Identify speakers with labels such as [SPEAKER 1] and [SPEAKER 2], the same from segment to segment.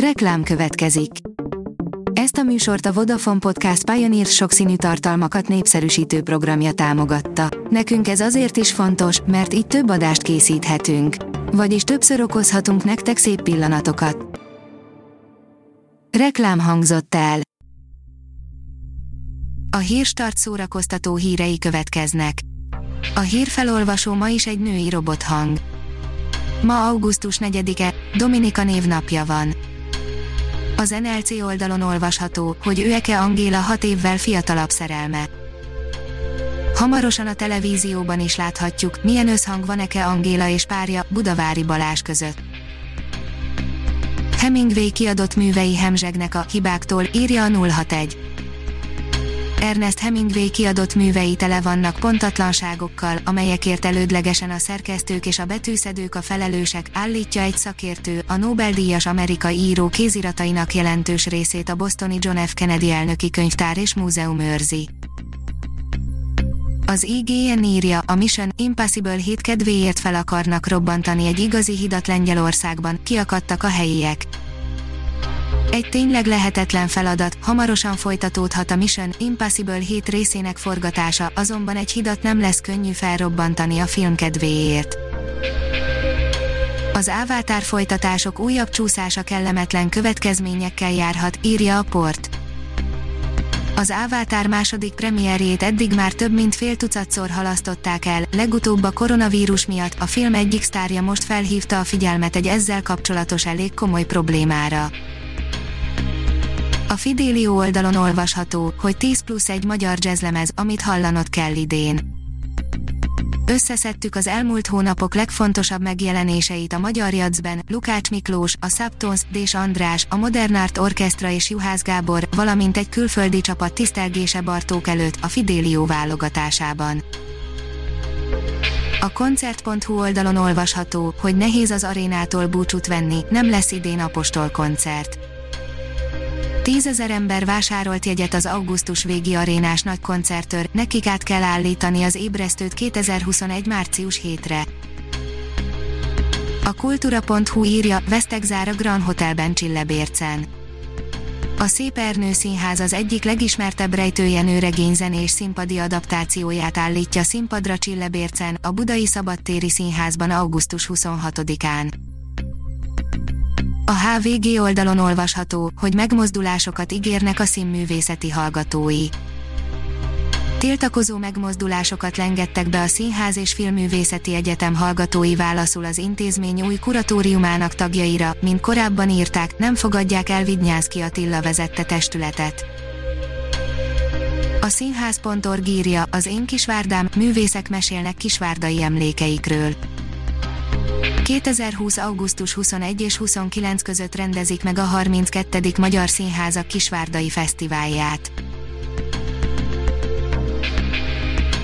[SPEAKER 1] Reklám következik. Ezt a műsort a Vodafone Podcast Pioneer sokszínű tartalmakat népszerűsítő programja támogatta. Nekünk ez azért is fontos, mert így több adást készíthetünk. Vagyis többször okozhatunk nektek szép pillanatokat. Reklám hangzott el. A hírstart szórakoztató hírei következnek. A hírfelolvasó ma is egy női robothang. Ma augusztus 4-e, Dominika névnapja van. Az NLC oldalon olvasható, hogy Őeke Angéla hat évvel fiatalabb szerelme. Hamarosan a televízióban is láthatjuk, milyen összhang van Eke Angéla és párja Budavári Balás között. Hemingway kiadott művei hemzsegnek a hibáktól, írja a 061. Ernest Hemingway kiadott művei tele vannak pontatlanságokkal, amelyekért elődlegesen a szerkesztők és a betűszedők a felelősek, állítja egy szakértő, a Nobel-díjas amerikai író kéziratainak jelentős részét a bostoni John F. Kennedy elnöki könyvtár és múzeum őrzi. Az IGN írja, a Mission Impossible 7 kedvéért fel akarnak robbantani egy igazi hidat Lengyelországban, kiakadtak a helyiek. Egy tényleg lehetetlen feladat, hamarosan folytatódhat a Mission Impossible 7 részének forgatása, azonban egy hidat nem lesz könnyű felrobbantani a film kedvéért. Az Avatar folytatások újabb csúszása kellemetlen következményekkel járhat, írja a port. Az Avatar második premierjét eddig már több mint fél tucatszor halasztották el, legutóbb a koronavírus miatt a film egyik sztárja most felhívta a figyelmet egy ezzel kapcsolatos elég komoly problémára. A Fidelio oldalon olvasható, hogy 10 plusz egy magyar jazzlemez, amit hallanod kell idén. Összeszedtük az elmúlt hónapok legfontosabb megjelenéseit a magyar jadzben, Lukács Miklós, a Subtons, Dés András, a Modern Art Orchestra és Juhász Gábor, valamint egy külföldi csapat tisztelgése Bartók előtt a Fidelio válogatásában. A koncert.hu oldalon olvasható, hogy nehéz az arénától búcsút venni, nem lesz idén apostol koncert Tízezer ember vásárolt jegyet az augusztus végi arénás nagy koncertör, nekik át kell állítani az ébresztőt 2021 március hétre. A kultúra.hu írja, vesztek zár a Grand Hotelben Csillebércen. A Szép Ernő Színház az egyik legismertebb rejtőjenő regényzenés színpadi adaptációját állítja színpadra Csillebércen, a Budai Szabadtéri Színházban augusztus 26-án. A HVG oldalon olvasható, hogy megmozdulásokat ígérnek a színművészeti hallgatói. Tiltakozó megmozdulásokat lengettek be a Színház és Filmművészeti Egyetem hallgatói válaszul az intézmény új kuratóriumának tagjaira, mint korábban írták, nem fogadják el Vidnyánszki Attila vezette testületet. A színház.org írja, az én kisvárdám, művészek mesélnek kisvárdai emlékeikről. 2020. augusztus 21 és 29 között rendezik meg a 32. Magyar Színházak Kisvárdai Fesztiválját.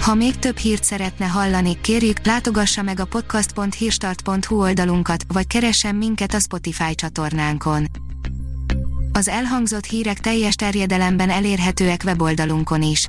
[SPEAKER 1] Ha még több hírt szeretne hallani, kérjük, látogassa meg a podcast.hírstart.hu oldalunkat, vagy keressen minket a Spotify csatornánkon. Az elhangzott hírek teljes terjedelemben elérhetőek weboldalunkon is.